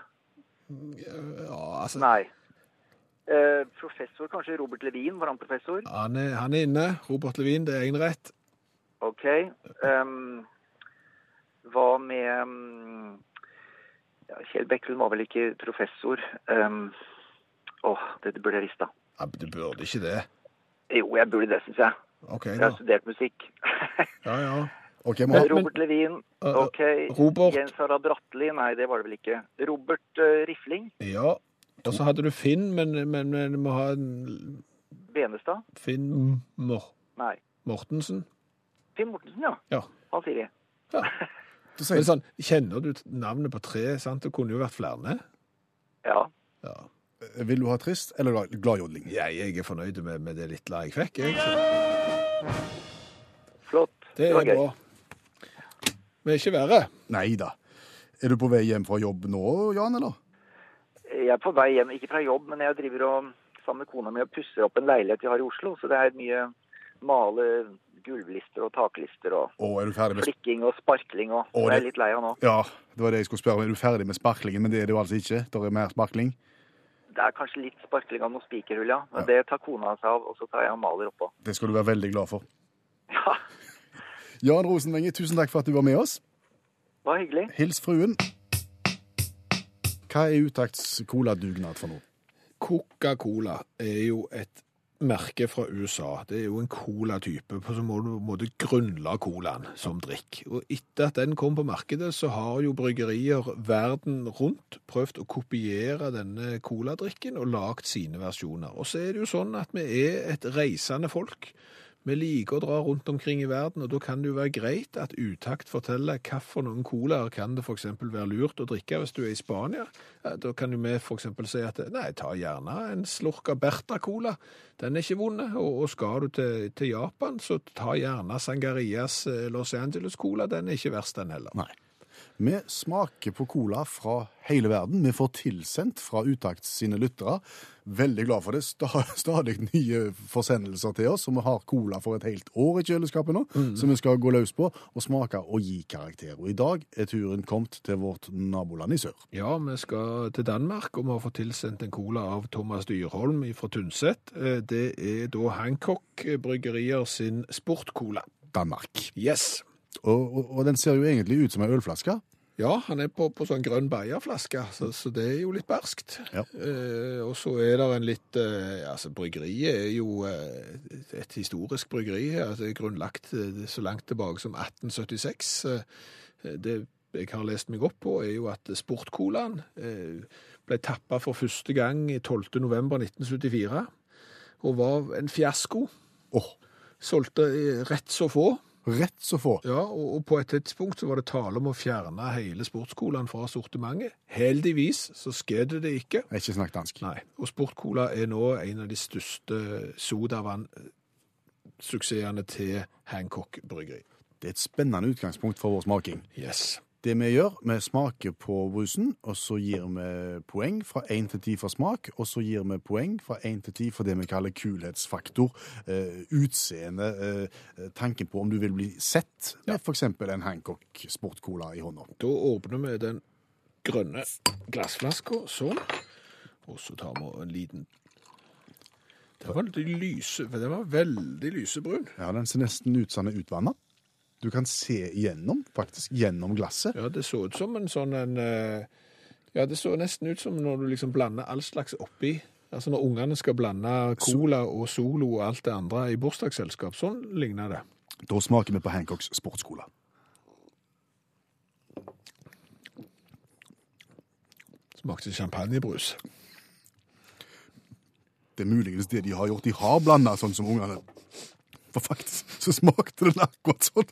Speaker 2: Ja, altså,
Speaker 5: Nei. Eh, professor, kanskje Robert Levin? Var han professor?
Speaker 2: han er, han er inne. Robert Levin, det er én rett.
Speaker 5: OK. Um, hva med um, ja, Kjell Bekkelund var vel ikke professor? Um, Åh, det burde jeg visst, da.
Speaker 2: Ja, du burde ikke det.
Speaker 5: Jo, jeg burde det, syns jeg.
Speaker 2: Okay,
Speaker 5: Jeg har studert musikk.
Speaker 2: Ja, ja.
Speaker 1: Okay, vi har,
Speaker 5: Robert Levin.
Speaker 2: Uh,
Speaker 5: OK.
Speaker 2: Robert.
Speaker 5: Jens Harald Bratteli. Nei, det var det vel ikke. Robert uh, Rifling.
Speaker 2: ja. Og så hadde du Finn, men, men, men du må ha en
Speaker 5: Benestad.
Speaker 2: Finn Mor
Speaker 5: Nei.
Speaker 2: Mortensen.
Speaker 5: Finn Mortensen, ja.
Speaker 2: Ja.
Speaker 5: Han sier det.
Speaker 1: Ja.
Speaker 2: Men sånn, kjenner du navnet på tre? sant? Det kunne jo vært flere.
Speaker 5: Ja.
Speaker 2: Ja.
Speaker 1: vil du ha trist eller glad- gladjodling?
Speaker 2: Jeg, jeg er fornøyd med, med det lille jeg fikk. Jeg, så.
Speaker 5: Flott.
Speaker 2: Det
Speaker 5: var
Speaker 2: er
Speaker 5: gøy.
Speaker 2: bra. Men ikke verre.
Speaker 1: Nei da. Er du på vei hjem fra jobb nå, Jan, eller?
Speaker 5: Jeg er på vei hjem, ikke fra jobb, men jeg driver og, sammen med kona mi og pusser opp en leilighet vi har i Oslo. Så det er mye male gulvlister og taklister og
Speaker 1: Å, du med
Speaker 5: flikking og sparkling og
Speaker 1: Å,
Speaker 5: det jeg
Speaker 1: er
Speaker 5: litt lei av nå.
Speaker 1: Ja, det var det jeg skulle spørre om. Er du ferdig med sparklingen? Men det er du altså ikke. Det er mer sparkling.
Speaker 5: Det er kanskje litt sparkling av noen spikerhull, ja. Men
Speaker 1: Ja.
Speaker 5: det tar kona seg av, og så tar jeg og maler oppå.
Speaker 1: Det skal du være veldig glad for.
Speaker 5: Ja,
Speaker 1: Jan Rosenvenge, tusen takk for at du var med oss.
Speaker 5: det var hyggelig.
Speaker 1: Hils fruen. Hva er utakts coladugnad for noe?
Speaker 2: Coca-Cola er jo et merke fra USA. Det er jo en cola-type på som må du grunnla colaen som drikk. Og etter at den kom på markedet, så har jo bryggerier verden rundt prøvd å kopiere denne coladrikken og lagt sine versjoner. Og så er det jo sånn at vi er et reisende folk. Vi liker å dra rundt omkring i verden, og da kan det jo være greit at utakt forteller noen colaer kan det f.eks. være lurt å drikke hvis du er i Spania. Da kan jo vi f.eks. si at nei, ta gjerne en slurk av Berta-cola. Den er ikke vond. Og, og skal du til, til Japan, så ta gjerne Sangarias eh, Los Angeles-cola. Den er ikke verst, den heller.
Speaker 1: Nei. Vi smaker på cola fra hele verden. Vi får tilsendt fra Utakt sine lyttere. Veldig glad for det. Sta- Stadig nye forsendelser til oss, og vi har cola for et helt år i kjøleskapet nå, som vi skal gå løs på og smake og gi karakter. Og i dag er turen kommet til vårt naboland i sør.
Speaker 2: Ja, vi skal til Danmark, og vi har fått tilsendt en cola av Thomas Dyrholm fra Tynset. Eh, Det er da Hancock Bryggerier sin sportcola.
Speaker 1: Danmark.
Speaker 2: Yes.
Speaker 1: Og, og, og den ser jo egentlig ut som en ølflaske.
Speaker 2: Ja, han er på, på sånn grønn bayerflaske, så, så det er jo litt berskt.
Speaker 1: Ja.
Speaker 2: Eh, og så er det en litt eh, Altså, bryggeriet er jo eh, et historisk bryggeri. Altså, grunnlagt eh, så langt tilbake som 1876. Eh, det jeg har lest meg opp på, er jo at Sportcolaen eh, ble tappa for første gang i 12. november 1974, og var en fiasko.
Speaker 1: Oh.
Speaker 2: Solgte rett så få.
Speaker 1: Rett så få.
Speaker 2: Ja, og, og på et tidspunkt så var det tale om å fjerne hele sportscolaen fra sortimentet. Heldigvis så skjedde det ikke.
Speaker 1: Jeg har ikke snakket dansk.
Speaker 2: Nei, og Sportcola er nå en av de største sodavann-suksessene til Hancock bryggeri.
Speaker 1: Det er et spennende utgangspunkt for vår smaking.
Speaker 2: Yes.
Speaker 1: Det vi gjør, vi smaker på brusen, og så gir vi poeng fra 1 til 10 for smak, og så gir vi poeng fra 1 til 10 for det vi kaller kulhetsfaktor, eh, utseende, eh, tanken på om du vil bli sett med for eksempel en Hancock Sportcola i hånda.
Speaker 2: Da åpner vi den grønne glassflaska sånn, og så tar vi en liten Den var, lyse, den var veldig lysebrun.
Speaker 1: Ja, den ser nesten ut som den er utvannet. Du kan se igjennom, faktisk, gjennom glasset.
Speaker 2: Ja, det så ut som en sånn en eh, Ja, det så nesten ut som når du liksom blander all slags oppi. Altså når ungene skal blande cola og Solo og alt det andre i bursdagsselskap. Sånn ligner det.
Speaker 1: Da smaker vi på Hancocks Sportscola.
Speaker 2: Smakte champagnebrus.
Speaker 1: Det er muligens det de har gjort. De har blanda sånn som ungene. For faktisk så smakte den akkurat sånn.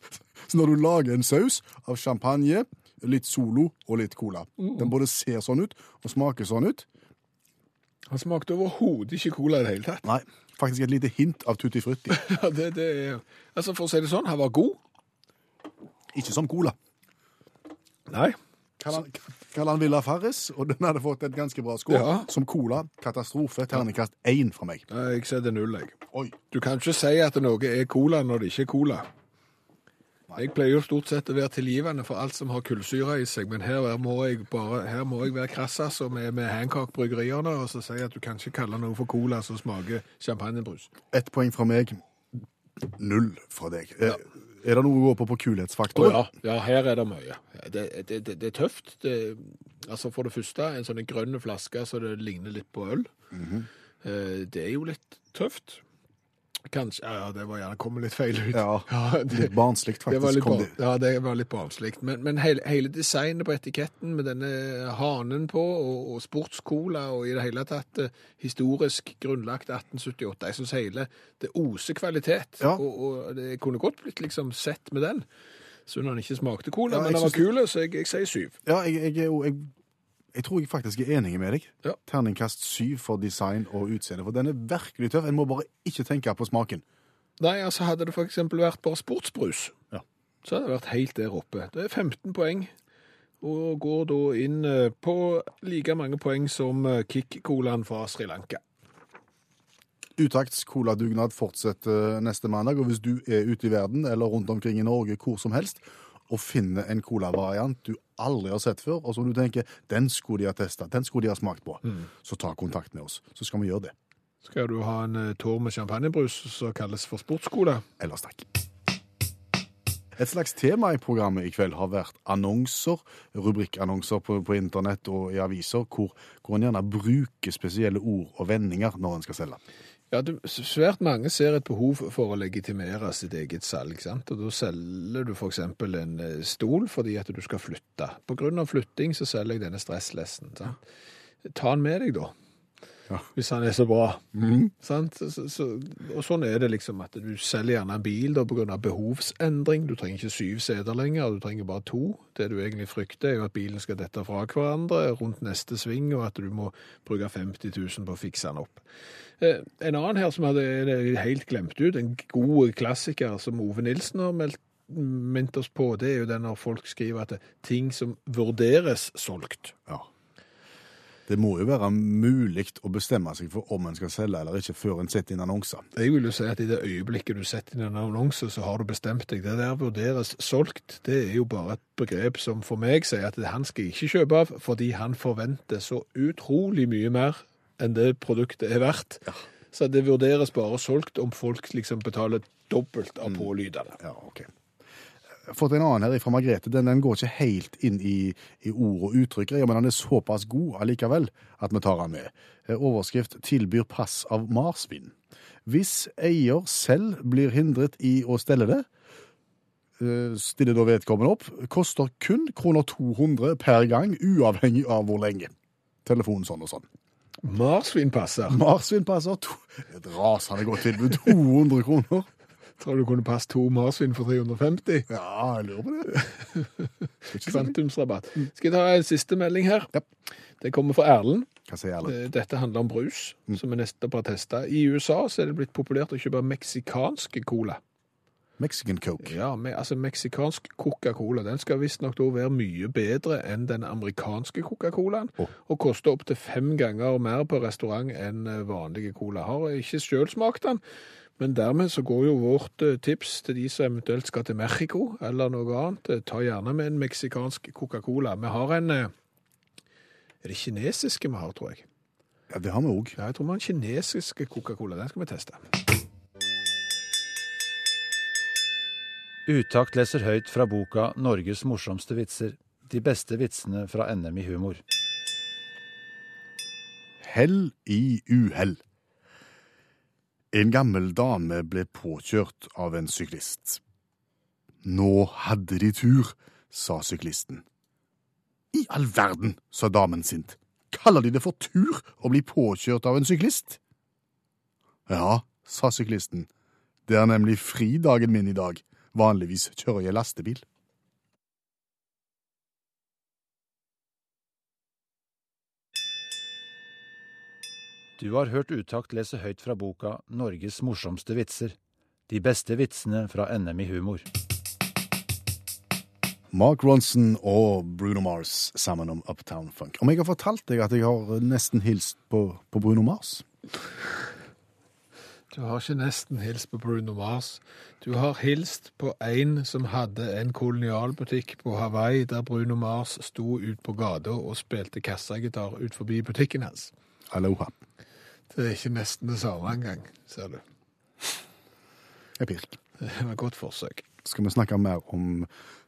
Speaker 1: Så når du lager en saus av champagne, litt Solo og litt cola Den både ser sånn ut og smaker sånn ut.
Speaker 2: Han smakte overhodet ikke cola i det hele tatt.
Speaker 1: Nei, faktisk et lite hint av tutti frutti.
Speaker 2: Ja, det, det er Altså, for å si det sånn, han var god.
Speaker 1: Ikke som cola.
Speaker 2: Nei.
Speaker 1: Kall han Villa Farris, og den hadde fått et ganske bra skår.
Speaker 2: Ja.
Speaker 1: Som cola, katastrofe, terningkast én fra meg.
Speaker 2: Nei, Jeg setter null, jeg.
Speaker 1: Oi.
Speaker 2: Du kan ikke si at noe er cola når det ikke er cola. Jeg pleier jo stort sett å være tilgivende for alt som har kullsyre i seg, men her må jeg bare, her må jeg være krass altså, med, med Hancock-bryggeriene og så si at du kan ikke kalle noe for cola som smaker champagnebrus.
Speaker 1: Ett poeng fra meg, null fra deg. Eh, Er det noe å gå på på kulhetsfaktor?
Speaker 2: Oh, ja, ja, her er det mye. Det, det, det, det er tøft. Altså For det første, en sånn grønn flaske så det ligner litt på øl. Eh, Det er jo litt tøft. Kanskje Ja, ja, det var gjerne kommet litt feil ut.
Speaker 1: Ja,
Speaker 2: det,
Speaker 1: Litt barnsligt,
Speaker 2: det var
Speaker 1: faktisk.
Speaker 2: litt,
Speaker 1: kom
Speaker 2: bar,
Speaker 1: det.
Speaker 2: ja, det var litt barnslikt. Men, men hele, hele designet på etiketten med denne hanen på, og, og sportscola, og i det hele tatt eh, historisk grunnlagt 1878. Jeg syns hele det oser kvalitet.
Speaker 1: Ja.
Speaker 2: Og, og det kunne godt blitt liksom sett med den. Så når den ikke smakte cola,
Speaker 1: Ja,
Speaker 2: men den var kul, så jeg, jeg sier syv.
Speaker 1: Ja, jeg, jeg, jeg, jeg tror jeg faktisk er enig med deg.
Speaker 2: Ja.
Speaker 1: Terningkast syv for design og utseende, for den er virkelig tøff. En må bare ikke tenke på smaken.
Speaker 2: Nei, altså hadde det eksempel vært bare sportsbrus,
Speaker 1: Ja.
Speaker 2: så hadde det vært helt der oppe. Det er 15 poeng, og går da inn eh, på like mange poeng som eh, Kick-colaen fra Sri Lanka.
Speaker 1: Utakts coladugnad fortsetter neste mandag, og hvis du er ute i verden eller rundt omkring i Norge hvor som helst, og finner en colavariant du aldri har sett før, og som du tenker den skulle de ha testa, den skulle de ha smakt på, så ta kontakt med oss. Så skal vi gjøre det.
Speaker 2: Skal du ha en eh, tår med champagnebrus som kalles for sportskole?
Speaker 1: Ellers takk. Et slags tema i programmet i kveld har vært annonser, rubrikkannonser på, på internett og i aviser, hvor, hvor en gjerne bruker spesielle ord og vendinger når en skal selge.
Speaker 2: Ja, du, svært mange ser et behov for å legitimere sitt eget salg, sant? Og da selger du eksempel en eh, stol fordi at du skal flytte. På grunn av flytting så selger jeg denne stresslessen, sant? Ta den med deg da.
Speaker 1: Ja.
Speaker 2: Hvis han er så bra. Sant? Så, så, og sånn er det liksom at du selger gjerne en bil da, av behovsendring. Du trenger ikke syv seter lenger, du trenger bare to. Det du egentlig frykter er jo at bilen skal dette fra hverandre rundt neste sving, og at du må bruke 50 000 på å fikse den opp. Eh, En annen her som hadde det helt glemt ut, en god klassiker som Ove Nilsen har meldt minnet oss på, det er jo den når folk skriver at det ting som vurderes solgt.
Speaker 1: Ja. Det må jo være mulig å bestemme seg for om en skal selge eller ikke, før en setter inn annonser.
Speaker 2: Jeg vil jo si at i det øyeblikket du setter inn en annonse, så har du bestemt deg. Det der vurderes solgt, det er jo bare et begrep som for meg sier at han skal ikke kjøpe av, fordi han forventer så utrolig mye mer enn det produktet er verdt. Så det vurderes bare solgt om folk liksom betaler dobbelt av pålydene.
Speaker 1: Ja, ok. Fått en annen her fra Margrethe. Den, den går ikke helt inn i, i ord og uttrykk, men den er såpass god allikevel at vi tar den med. Eh, Overskrift 'Tilbyr pass av marsvin'. Hvis eier selv blir hindret i å stelle det, eh, stiller da vedkommende opp, koster kun kroner 200 per gang, uavhengig av hvor lenge. Telefon sånn og sånn.
Speaker 2: Marsvinpasser.
Speaker 1: Marsvinpasser, et rasende godt tilbud, 200 kroner.
Speaker 2: Tror du kunne passe to marsvin for 350?
Speaker 1: Ja, jeg lurer på det.
Speaker 2: Kvantumsrabatt. Skal jeg ta en siste melding her?
Speaker 1: Ja.
Speaker 2: Det kommer fra Erlend.
Speaker 1: Hva sier?
Speaker 2: Eh, Dette handler om brus, som vi nettopp har testa. I USA så er det blitt populært å kjøpe meksikansk cola.
Speaker 1: Mexican Coke.
Speaker 2: Ja, med, altså meksikansk Coca-Cola. Den skal visstnok være mye bedre enn den amerikanske Coca-Colaen,
Speaker 1: Oh.
Speaker 2: og koster opptil fem ganger mer på restaurant enn eh, vanlige cola. Har ikke sjøl smakt den, men dermed så går jo vårt eh, tips til de som eventuelt skal til Mexico eller noe annet. eh, Ta gjerne med en meksikansk Coca-Cola. Vi har en eh, Er det kinesiske vi har, tror jeg?
Speaker 1: Ja, det har vi òg.
Speaker 2: Ja, jeg tror vi har en kinesisk Coca-Cola. Den skal vi teste.
Speaker 6: Utakt leser høyt fra boka 'Norges morsomste vitser'. De beste vitsene fra NM i humor.
Speaker 1: Hell i uhell. En gammel dame ble påkjørt av en syklist. Nå hadde de tur, sa syklisten. I all verden, sa damen sint. Kaller de det for tur å bli påkjørt av en syklist? Ja, sa syklisten. Det er nemlig fridagen min i dag. Vanligvis kjører jeg lastebil.
Speaker 6: Du har hørt Utakt lese høyt fra boka 'Norges morsomste vitser'. De beste vitsene fra NM i humor.
Speaker 1: Mark Ronson og Bruno Mars sammen om Uptown Funk. Om jeg har fortalt deg at jeg har nesten hilst på, på Bruno Mars?
Speaker 2: Du har ikke nesten hilst på Bruno Mars. Du har hilst på en som hadde en kolonialbutikk på Hawaii, der Bruno Mars sto ut på gata og spilte kassagitar ut forbi butikken hans.
Speaker 1: Aloha.
Speaker 2: Det er ikke nesten det samme engang, ser du.
Speaker 1: Jeg pirk.
Speaker 2: Det var et godt forsøk.
Speaker 1: Skal vi snakke mer om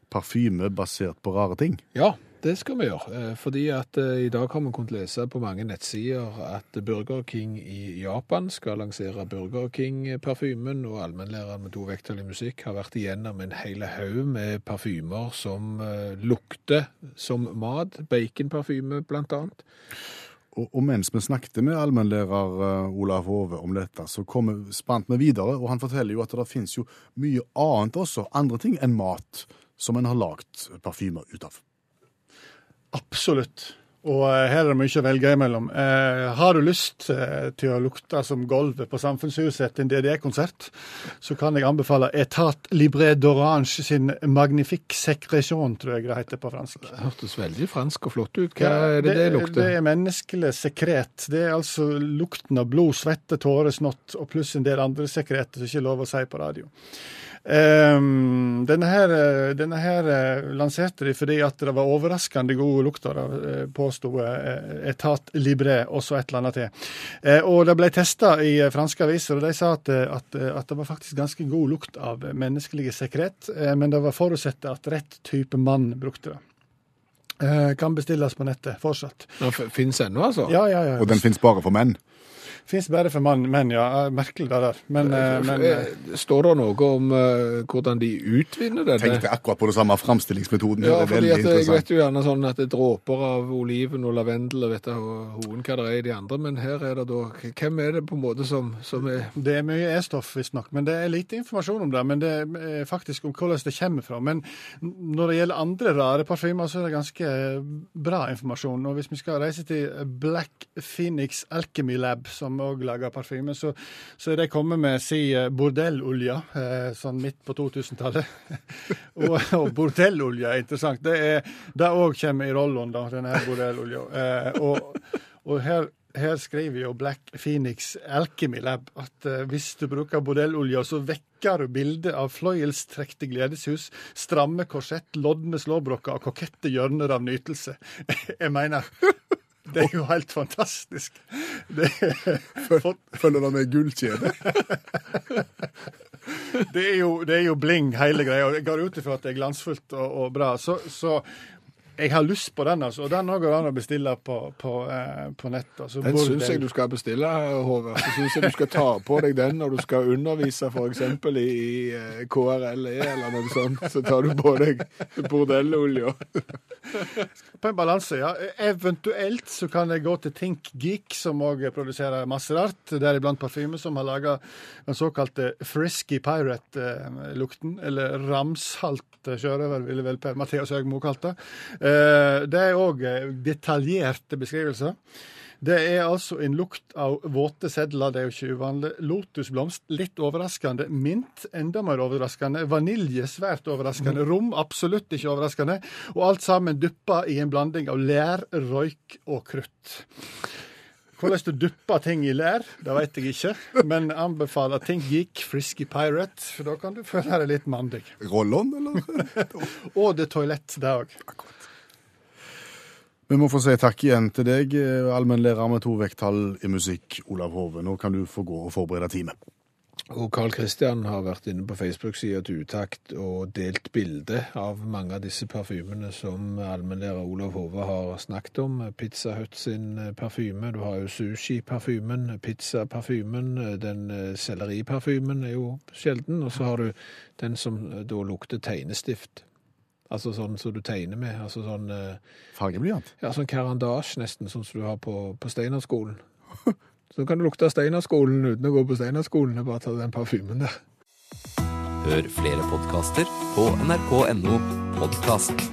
Speaker 1: parfyme basert på rare ting?
Speaker 2: Ja, det skal vi gjøre. Eh, Fordi at eh, i dag har vi kunnet lese på mange nettsider at Burger King i Japan skal lansere Burger King-parfymen, og allmennlæreren med to vekttall i musikk har vært igjennom en hel haug med parfymer som eh, lukter som mat. Baconparfyme, blant annet.
Speaker 1: Og, mens vi snakket med allmennlærer eh, Olav Hove om dette, så kom vi, spant vi videre, og han forteller jo at det finnes jo mye annet også, andre ting enn mat, som en har lagd parfymer ut av.
Speaker 4: Absolutt. Og eh, her er det mye å velge imellom. Eh, har du lyst eh, til å lukte som gulvet på Samfunnshuset etter en DDE-konsert, så kan jeg anbefale Etat Libre d'Orange sin Magnifique Secretion, tror jeg det heter på fransk.
Speaker 2: Det hørtes veldig fransk og flott ut. Hva er det det lukter?
Speaker 4: Det er menneskelig sekret. Det er altså lukten av blod, svette, tårer, snott og pluss en del andre sekreter som ikke er lov å si på radio. Ehm, denne her, eh, denne her uh, lanserte de fordi at det var overraskende gode lukter, uh, påsto uh, Etat Libre, og så et eller annet til. Eh, og det ble testa i eh, franske aviser, og de sa at, eh, at, eh, at det var faktisk ganske god lukt av menneskelige sekret, eh, men det var forutsatt at rett type mann brukte det. Eh, kan bestilles på nettet fortsatt.
Speaker 2: Den Fins ennå, altså?
Speaker 4: Ja, ja, ja.
Speaker 1: Og den finnes bare for menn.
Speaker 4: Fins bare for mann, menn, ja. Eh, Merkelig det der. Men, eh, men eh,
Speaker 2: Eh, Står det noe om eh, hvordan de utvinner dette?
Speaker 1: Tenkte akkurat på det samme framstillingsmetoden.
Speaker 2: Ja,
Speaker 1: det
Speaker 2: fordi at jeg vet jo gjerne sånn at det er dråper av oliven og lavendel og vet du hoen hva det er i de andre, men her er det da Hvem er det på en måte som, som er
Speaker 4: Det er mye E-stoff, visstnok. Men det er lite informasjon om det. Men det er faktisk om hvordan det kommer fra. Men når det gjelder andre rare parfymer, så er det ganske bra informasjon. Og hvis vi skal reise til Black Phoenix Alchemy Lab, som òg lager parfyme, så, så de kommet med si eh, bordellolje eh, sånn midt på 2000-tallet. og, og bordellolje er interessant. Det òg kommer i rollen, da, denne bordellolja. Eh, og, og her her skriver jo Black Phoenix Alchemy Lab at hvis du bruker bordellolje, så vekker du bildet av fløyelstrekte gledeshus, stramme korsett, lodne slåbroker og kokette hjørner av nytelse. Jeg mener det er jo helt fantastisk. Det,
Speaker 1: Følger det med gullkjede?
Speaker 4: det, er jo, det er jo bling, hele greia. og Jeg går ut ifra at det er glansfullt og, og bra. Så, så Jeg har lyst på den, altså. Og den går an å bestille på, på, eh, på nett. Altså,
Speaker 2: Den syns jeg du skal bestille, Håvard. Så syns jeg du skal ta på deg den når du skal undervise f.eks. i, i eh, KRLE eller noe sånt. Så tar du på deg bordellolja.
Speaker 4: På en balanse, ja. Eventuelt så kan jeg gå til Think Geek, som òg produserer masse rart. Deriblant parfyme, som har laga den såkalte Frisky Pirate-lukten. Eller ramsalt sjørøver, ville vel Per Mathias Høgmo kalt det. Eh, Det er òg detaljerte beskrivelser. Det er altså en lukt av våte sedler, det er jo ikke uvanlig. Lotusblomst, litt overraskende. Mint, enda mer overraskende. Vanilje, svært overraskende. Rom, absolutt ikke overraskende. Og alt sammen duppa i en blanding av lær, røyk og krutt. Hvordan du dupper ting i lær, det vet jeg ikke, men anbefaler ting Geek Frisky Pirate, for da kan du føle deg litt mandig.
Speaker 1: Roll-on, eller?
Speaker 4: Og det er toalett, det òg.
Speaker 1: Vi må få si takk igjen til deg, eh, allmennlærer med to vekttall i musikk, Olav Hove. Nå kan du få gå og forberede time.
Speaker 2: Og Carl Christian har vært inne på Facebook-sida til Utakt og delt bilde av mange av disse parfymene som allmennlærer Olav Hove har snakket om. Pizza Hut sin eh, parfyme, du har jo sushi-parfymen, pizza-parfymen, den eh, selleriparfymen er jo sjelden, og så har du den som da lukter tegnestift. Altså sånn som du tegner med, altså sånn, eh,
Speaker 1: Fargeblyant.
Speaker 2: ja, sånn karandasj nesten, sånn som du har på, på Steinerskolen. Så kan du lukte Steinerskolen uten å gå på Steinerskolen, og bare ta den parfymen der.
Speaker 7: Hør flere podkaster på nrk.no podkast.